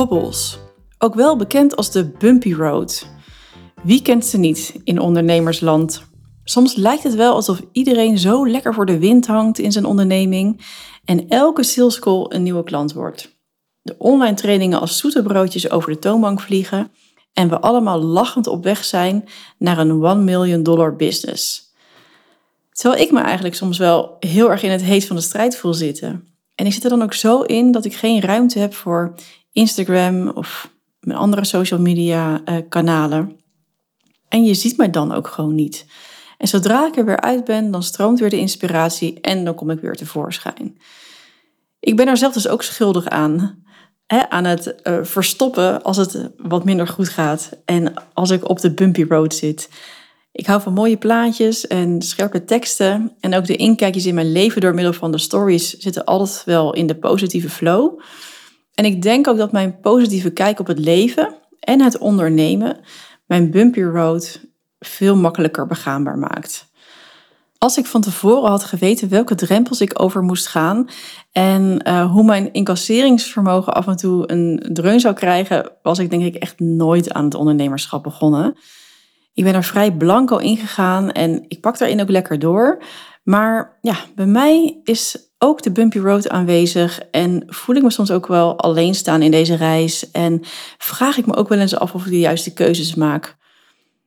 Hobbels, ook wel bekend als de bumpy road. Wie kent ze niet in ondernemersland? Soms lijkt het wel alsof iedereen zo lekker voor de wind hangt in zijn onderneming en elke sales call een nieuwe klant wordt. De online trainingen als zoete broodjes over de toonbank vliegen en we allemaal lachend op weg zijn naar een 1 million dollar business. Terwijl ik me eigenlijk soms wel heel erg in het heet van de strijd voel zitten. En ik zit er dan ook zo in dat ik geen ruimte heb voor Instagram of mijn andere social media uh, kanalen. En je ziet mij dan ook gewoon niet. En zodra ik er weer uit ben, dan stroomt weer de inspiratie en dan kom ik weer tevoorschijn. Ik ben er zelf dus ook schuldig aan. Aan het uh, verstoppen als het wat minder goed gaat. En als ik op de bumpy road zit. Ik hou van mooie plaatjes en scherpe teksten. En ook de inkijkjes in mijn leven door middel van de stories zitten altijd wel in de positieve flow. En ik denk ook dat mijn positieve kijk op het leven en het ondernemen mijn bumpy road veel makkelijker begaanbaar maakt. Als ik van tevoren had geweten welke drempels ik over moest gaan en uh, hoe mijn incasseringsvermogen af en toe een dreun zou krijgen, was ik denk ik echt nooit aan het ondernemerschap begonnen. Ik ben er vrij blanco ingegaan en ik pak daarin ook lekker door. Maar ja, bij mij is ook de bumpy road aanwezig en voel ik me soms ook wel alleen staan in deze reis en vraag ik me ook wel eens af of ik de juiste keuzes maak.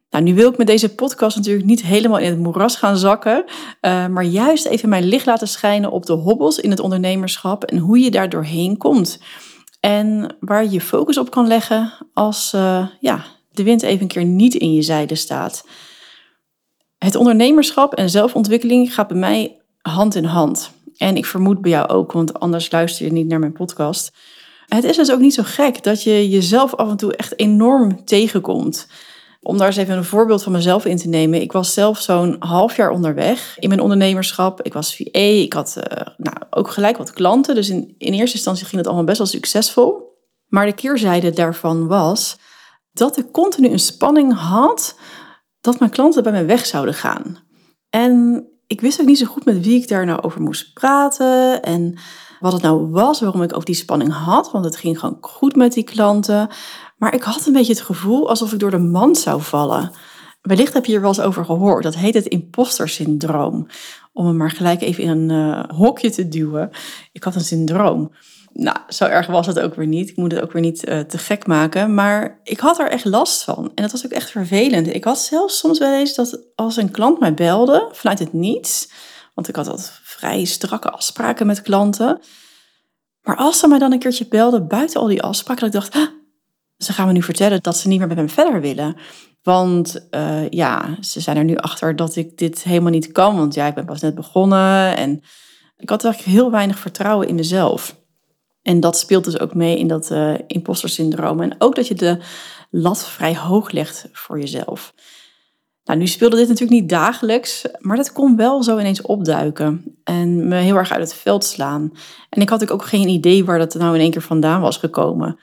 Nou, nu wil ik met deze podcast natuurlijk niet helemaal in het moeras gaan zakken, uh, maar juist even mijn licht laten schijnen op de hobbels in het ondernemerschap en hoe je daar doorheen komt. En waar je focus op kan leggen als uh, ja, de wind even een keer niet in je zijde staat. Het ondernemerschap en zelfontwikkeling gaat bij mij hand in hand. En ik vermoed bij jou ook, want anders luister je niet naar mijn podcast. Het is dus ook niet zo gek dat je jezelf af en toe echt enorm tegenkomt. Om daar eens even een voorbeeld van mezelf in te nemen. Ik was zelf zo'n half jaar onderweg in mijn ondernemerschap. Ik was VA, ik had uh, nou, ook gelijk wat klanten. Dus in, in eerste instantie ging het allemaal best wel succesvol. Maar de keerzijde daarvan was dat ik continu een spanning had dat mijn klanten bij mij weg zouden gaan. En ik wist ook niet zo goed met wie ik daar nou over moest praten en wat het nou was, waarom ik ook die spanning had, want het ging gewoon goed met die klanten. Maar ik had een beetje het gevoel alsof ik door de mand zou vallen. Wellicht heb je er wel eens over gehoord. Dat heet het imposter syndroom. Om hem maar gelijk even in een uh, hokje te duwen. Ik had een syndroom. Nou, zo erg was het ook weer niet. Ik moet het ook weer niet uh, te gek maken. Maar ik had er echt last van. En dat was ook echt vervelend. Ik had zelfs soms wel eens dat als een klant mij belde vanuit het niets. Want ik had altijd vrij strakke afspraken met klanten. Maar als ze mij dan een keertje belden buiten al die afspraken, dat ik dacht, ze gaan me nu vertellen dat ze niet meer met me verder willen. Want uh, ja, ze zijn er nu achter dat ik dit helemaal niet kan. Want ja, ik ben pas net begonnen. En ik had eigenlijk heel weinig vertrouwen in mezelf. En dat speelt dus ook mee in dat uh, imposter syndroom. En ook dat je de lat vrij hoog legt voor jezelf. Nou, nu speelde dit natuurlijk niet dagelijks, maar dat kon wel zo ineens opduiken en me heel erg uit het veld slaan. En ik had ook geen idee waar dat nou in één keer vandaan was gekomen.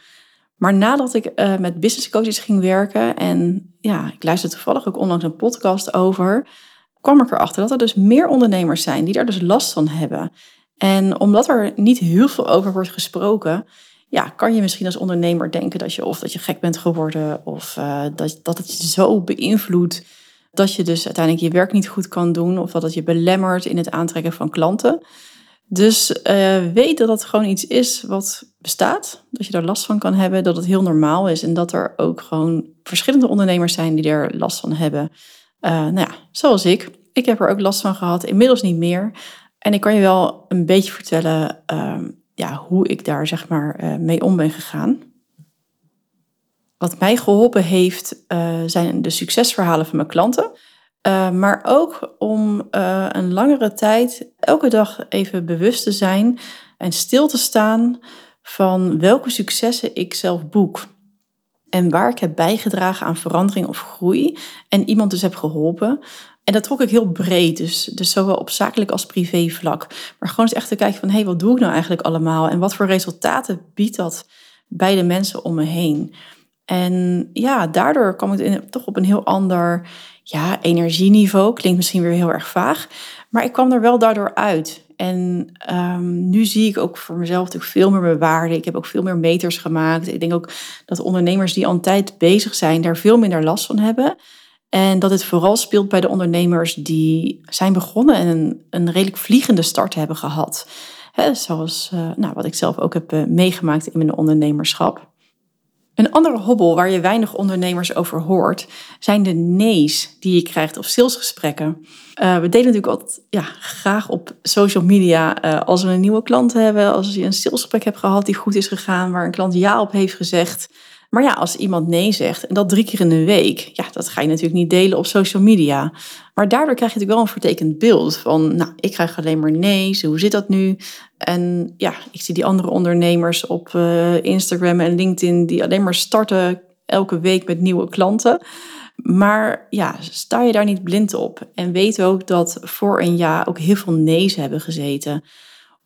Maar nadat ik uh, met business coaches ging werken en ja, ik luisterde toevallig ook onlangs een podcast over, kwam ik erachter dat er dus meer ondernemers zijn die daar dus last van hebben. En omdat er niet heel veel over wordt gesproken, ja, kan je misschien als ondernemer denken dat je of dat je gek bent geworden of uh, dat, dat het je zo beïnvloedt dat je dus uiteindelijk je werk niet goed kan doen of dat het je belemmert in het aantrekken van klanten. Dus uh, weet dat dat gewoon iets is wat bestaat, dat je daar last van kan hebben, dat het heel normaal is en dat er ook gewoon verschillende ondernemers zijn die er last van hebben. Uh, nou ja, zoals ik. Ik heb er ook last van gehad, inmiddels niet meer. En ik kan je wel een beetje vertellen uh, ja, hoe ik daar zeg maar uh, mee om ben gegaan. Wat mij geholpen heeft, zijn de succesverhalen van mijn klanten. Uh, maar ook om een langere tijd elke dag even bewust te zijn en stil te staan van welke successen ik zelf boek. En waar ik heb bijgedragen aan verandering of groei en iemand dus heb geholpen. En dat trok ik heel breed, dus, dus zowel op zakelijk als privé vlak. Maar gewoon eens echt te kijken van, hé, hey, wat doe ik nou eigenlijk allemaal? En wat voor resultaten biedt dat bij de mensen om me heen? En ja, daardoor kwam ik toch op een heel ander ja, energieniveau. Klinkt misschien weer heel erg vaag. Maar ik kwam er wel daardoor uit. En um, nu zie ik ook voor mezelf natuurlijk veel meer mijn waarde. Ik heb ook veel meer meters gemaakt. Ik denk ook dat ondernemers die al een tijd bezig zijn, daar veel minder last van hebben. En dat het vooral speelt bij de ondernemers die zijn begonnen en een, een redelijk vliegende start hebben gehad. zoals uh, nou, wat ik zelf ook heb uh, meegemaakt in mijn ondernemerschap. Een andere hobbel waar je weinig ondernemers over hoort, zijn de nee's die je krijgt op salesgesprekken. Uh, we delen natuurlijk altijd ja, graag op social media als we een nieuwe klant hebben, als je een salesgesprek hebt gehad die goed is gegaan, waar een klant ja op heeft gezegd. Maar ja, als iemand nee zegt en dat drie keer in de week, ja, dat ga je natuurlijk niet delen op social media. Maar daardoor krijg je natuurlijk wel een vertekend beeld van, nou, ik krijg alleen maar nee, hoe zit dat nu? En ja, ik zie die andere ondernemers op uh, Instagram en LinkedIn die alleen maar starten elke week met nieuwe klanten. Maar ja, sta je daar niet blind op en weet ook dat voor een jaar ook heel veel nee's hebben gezeten.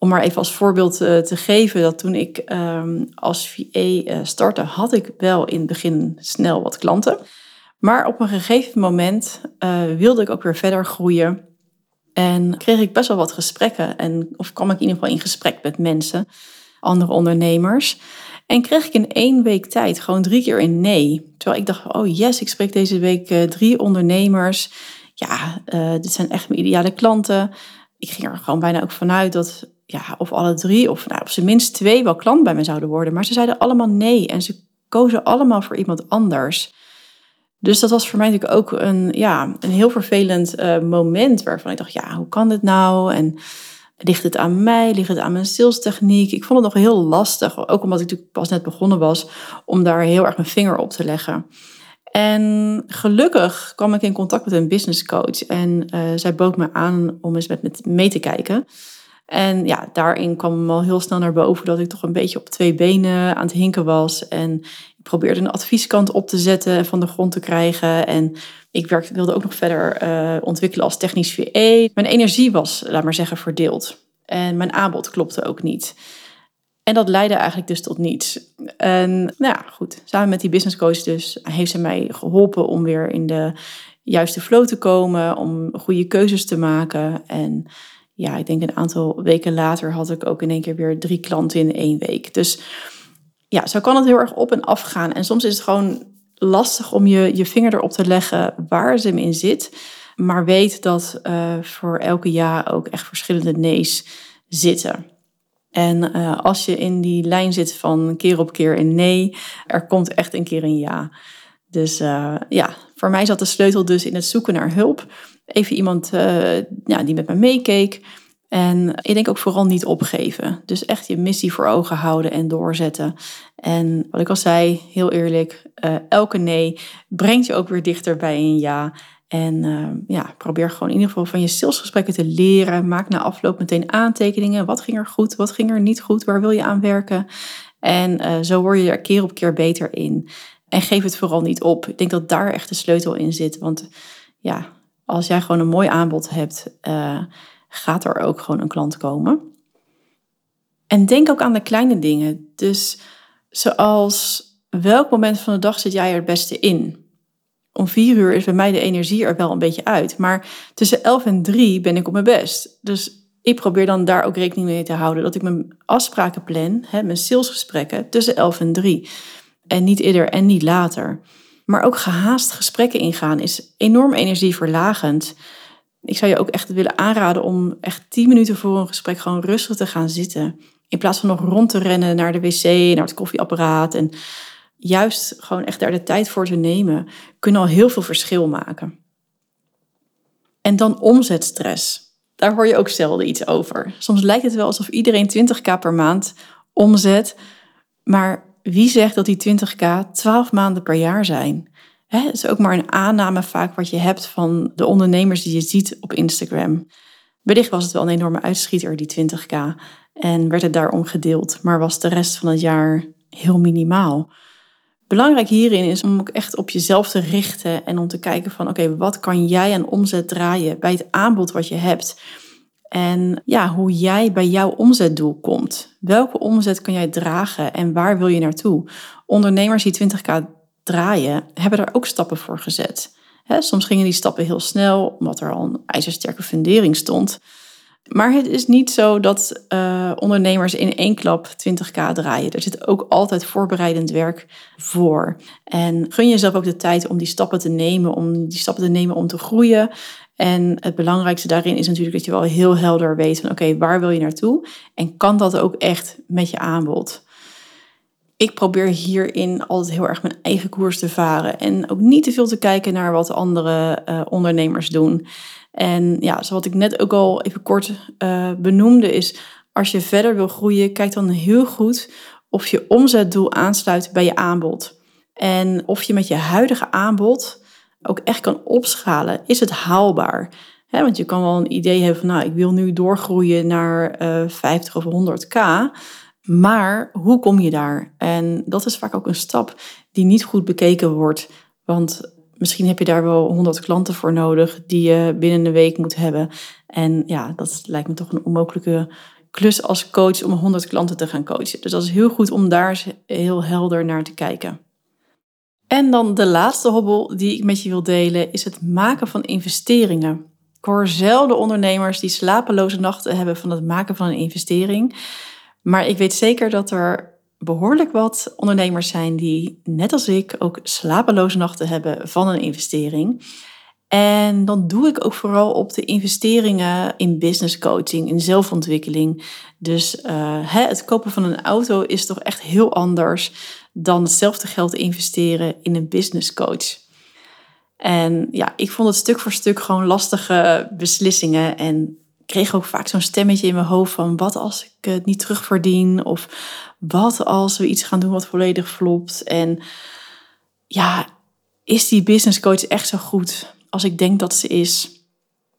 Om maar even als voorbeeld uh, te geven, dat toen ik um, als VA eh, startte, had ik wel in het begin snel wat klanten. Maar op een gegeven moment uh, wilde ik ook weer verder groeien. En kreeg ik best wel wat gesprekken. En, of kwam ik in ieder geval in gesprek met mensen, andere ondernemers. En kreeg ik in één week tijd gewoon drie keer een nee. Terwijl ik dacht, oh yes, ik spreek deze week drie ondernemers. Ja, dit zijn echt mijn ideale klanten. Ik ging er gewoon bijna ook vanuit dat ja, of alle drie, of nou, op zijn minst twee wel klant bij me zouden worden. Maar ze zeiden allemaal nee en ze kozen allemaal voor iemand anders. Dus dat was voor mij natuurlijk ook een, ja, een heel vervelend uh, moment waarvan ik dacht, ja, hoe kan dit nou? En ligt het aan mij? Ligt het aan mijn salestechniek? Ik vond het nog heel lastig, ook omdat ik natuurlijk pas net begonnen was, om daar heel erg mijn vinger op te leggen. En gelukkig kwam ik in contact met een business coach en uh, zij bood me aan om eens met me mee te kijken. En ja, daarin kwam al heel snel naar boven dat ik toch een beetje op twee benen aan het hinken was. En ik probeerde een advieskant op te zetten en van de grond te krijgen. En ik werkte, wilde ook nog verder uh, ontwikkelen als technisch VE. Mijn energie was, laat maar zeggen, verdeeld. En mijn aanbod klopte ook niet. En dat leidde eigenlijk dus tot niets. En nou ja, goed, samen met die business coach dus heeft ze mij geholpen om weer in de juiste flow te komen, om goede keuzes te maken. En ja, ik denk een aantal weken later had ik ook in één keer weer drie klanten in één week. Dus ja, zo kan het heel erg op en af gaan. En soms is het gewoon lastig om je, je vinger erop te leggen waar ze hem in zit. Maar weet dat uh, voor elke ja ook echt verschillende nee's zitten. En uh, als je in die lijn zit van keer op keer een nee, er komt echt een keer een ja. Dus uh, ja, voor mij zat de sleutel dus in het zoeken naar hulp even iemand uh, ja, die met me meekeek. En ik denk ook vooral niet opgeven. Dus echt je missie voor ogen houden en doorzetten. En wat ik al zei, heel eerlijk, uh, elke nee brengt je ook weer dichter bij een ja. En uh, ja, probeer gewoon in ieder geval van je salesgesprekken te leren. Maak na afloop meteen aantekeningen. Wat ging er goed? Wat ging er niet goed? Waar wil je aan werken? En zo word je er keer op keer beter in. En geef het vooral niet op. Ik denk dat daar echt de sleutel in zit. Want ja, als jij gewoon een mooi aanbod hebt, uh, gaat er ook gewoon een klant komen. En denk ook aan de kleine dingen. Dus zoals welk moment van de dag zit jij er het beste in? Om vier uur is bij mij de energie er wel een beetje uit. Maar tussen elf en drie ben ik op mijn best. Dus ik probeer dan daar ook rekening mee te houden. Dat ik mijn afspraken plan, hè, mijn salesgesprekken, tussen elf en drie. En niet eerder en niet later. Maar ook gehaast gesprekken ingaan is enorm energieverlagend. Ik zou je ook echt willen aanraden om echt 10 minuten voor een gesprek gewoon rustig te gaan zitten. In plaats van nog rond te rennen naar de wc, naar het koffieapparaat. En juist gewoon echt daar de tijd voor te nemen, kunnen al heel veel verschil maken. En dan omzetstress. Daar hoor je ook zelden iets over. Soms lijkt het wel alsof iedereen 20k per maand omzet. Maar wie zegt dat die 20k 12 maanden per jaar zijn? Het is ook maar een aanname vaak wat je hebt van de ondernemers die je ziet op Instagram. Wellicht was het wel een enorme uitschieter, die 20k, en werd het daarom gedeeld, maar was de rest van het jaar heel minimaal. Belangrijk hierin is om ook echt op jezelf te richten en om te kijken van oké, wat kan jij aan omzet draaien bij het aanbod wat je hebt? En ja, hoe jij bij jouw omzetdoel komt. Welke omzet kan jij dragen en waar wil je naartoe? Ondernemers die 20k draaien, hebben daar ook stappen voor gezet. soms gingen die stappen heel snel, omdat er al een ijzersterke fundering stond. Maar het is niet zo dat uh, ondernemers in één klap 20k draaien. Er zit ook altijd voorbereidend werk voor. En gun jezelf ook de tijd om die stappen te nemen, om die stappen te nemen om te groeien. En het belangrijkste daarin is natuurlijk dat je wel heel helder weet van oké, waar wil je naartoe? En kan dat ook echt met je aanbod? Ik probeer hierin altijd heel erg mijn eigen koers te varen. En ook niet te veel te kijken naar wat andere uh, ondernemers doen. En ja, zoals ik net ook al even kort uh, benoemde, is als je verder wil groeien, kijk dan heel goed of je omzetdoel aansluit bij je aanbod. En of je met je huidige aanbod ook echt kan opschalen. Is het haalbaar? want je kan wel een idee hebben van, nou, ik wil nu doorgroeien naar uh, eh, 50 of 100k. Maar hoe kom je daar? En dat is vaak ook een stap die niet goed bekeken wordt. Want misschien heb je daar wel 100 klanten voor nodig die je binnen een week moet hebben. En ja, dat lijkt me toch een onmogelijke klus als coach om 100 klanten te gaan coachen. Dus dat is heel goed om daar heel helder naar te kijken. En dan de laatste hobbel die ik met je wil delen is het maken van investeringen. Ik hoor zelden ondernemers die slapeloze nachten hebben van het maken van een investering. Maar ik weet zeker dat er behoorlijk wat ondernemers zijn die, net als ik, ook slapeloze nachten hebben van een investering. En dan doe ik ook vooral op de investeringen in business coaching, in zelfontwikkeling. Dus uh, het kopen van een auto is toch echt heel anders dan hetzelfde geld investeren in een business coach. En ja, ik vond het stuk voor stuk gewoon lastige beslissingen. En kreeg ook vaak zo'n stemmetje in mijn hoofd van wat als ik het niet terugverdien? Of wat als we iets gaan doen wat volledig flopt? En ja, is die business coach echt zo goed als ik denk dat ze is?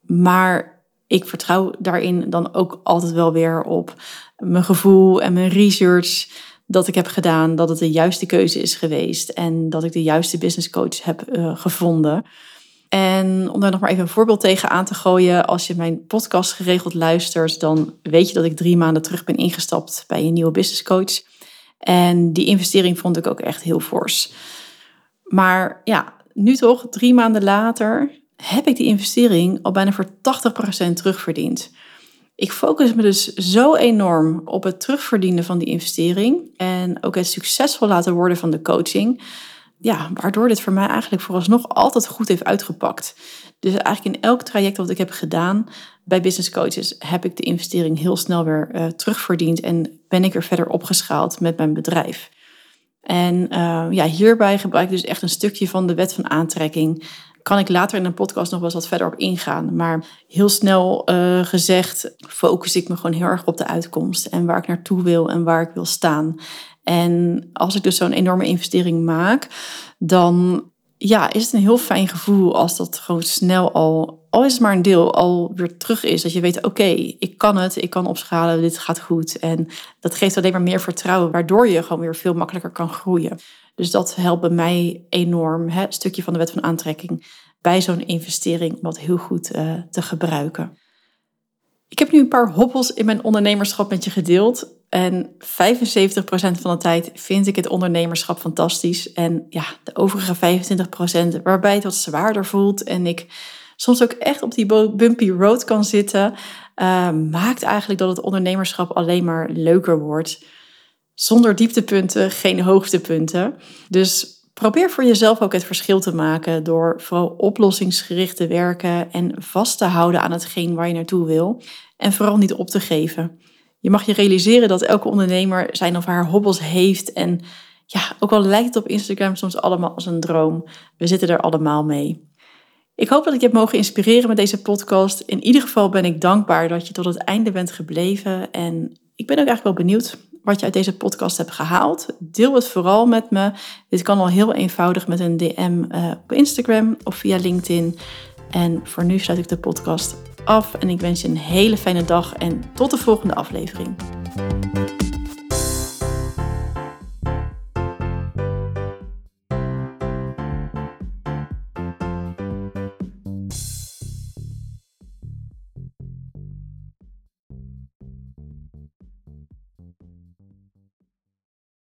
Maar ik vertrouw daarin dan ook altijd wel weer op mijn gevoel en mijn research dat ik heb gedaan, dat het de juiste keuze is geweest en dat ik de juiste business coach heb uh, gevonden. En om daar nog maar even een voorbeeld tegen aan te gooien, als je mijn podcast geregeld luistert, dan weet je dat ik drie maanden terug ben ingestapt bij een nieuwe business coach. En die investering vond ik ook echt heel fors. Maar ja, nu toch, drie maanden later, heb ik die investering al bijna voor 80% terugverdiend. Ik focus me dus zo enorm op het terugverdienen van die investering en ook het succesvol laten worden van de coaching ja, waardoor dit voor mij eigenlijk vooralsnog altijd goed heeft uitgepakt. Dus eigenlijk in elk traject wat ik heb gedaan bij business coaches heb ik de investering heel snel weer uh, terugverdiend en ben ik er verder opgeschaald met mijn bedrijf. En uh, ja, hierbij gebruik ik dus echt een stukje van de wet van aantrekking. Kan ik later in een podcast nog wel eens wat verder op ingaan. Maar heel snel uh, gezegd focus ik me gewoon heel erg op de uitkomst en waar ik naartoe wil en waar ik wil staan. En als ik dus zo'n enorme investering maak, dan ja, is het een heel fijn gevoel als dat gewoon snel al, al is het maar een deel, al weer terug is. Dat je weet, oké, ik kan het, ik kan opschalen, dit gaat goed. En dat geeft alleen maar meer vertrouwen, waardoor je gewoon weer veel makkelijker kan groeien. Dus dat helpt bij mij enorm, hè, stukje van de wet van aantrekking, bij zo'n investering, dat heel goed uh, te gebruiken. Ik heb nu een paar hobbels in mijn ondernemerschap met je gedeeld. En 75% van de tijd vind ik het ondernemerschap fantastisch. En ja, de overige 25% waarbij het wat zwaarder voelt en ik soms ook echt op die bumpy road kan zitten, uh, maakt eigenlijk dat het ondernemerschap alleen maar leuker wordt. Zonder dieptepunten, geen hoogtepunten. Dus probeer voor jezelf ook het verschil te maken door vooral oplossingsgericht te werken en vast te houden aan hetgeen waar je naartoe wil. En vooral niet op te geven je mag je realiseren dat elke ondernemer zijn of haar hobbels heeft. En ja, ook al lijkt het op Instagram soms allemaal als een droom, we zitten er allemaal mee. Ik hoop dat ik je heb mogen inspireren met deze podcast. In ieder geval ben ik dankbaar dat je tot het einde bent gebleven. En ik ben ook eigenlijk wel benieuwd wat je uit deze podcast hebt gehaald. Deel het vooral met me. Dit kan al heel eenvoudig met een DM eh, op Instagram of via LinkedIn. En voor nu sluit ik de podcast af en ik wens je een hele fijne dag en tot de volgende aflevering.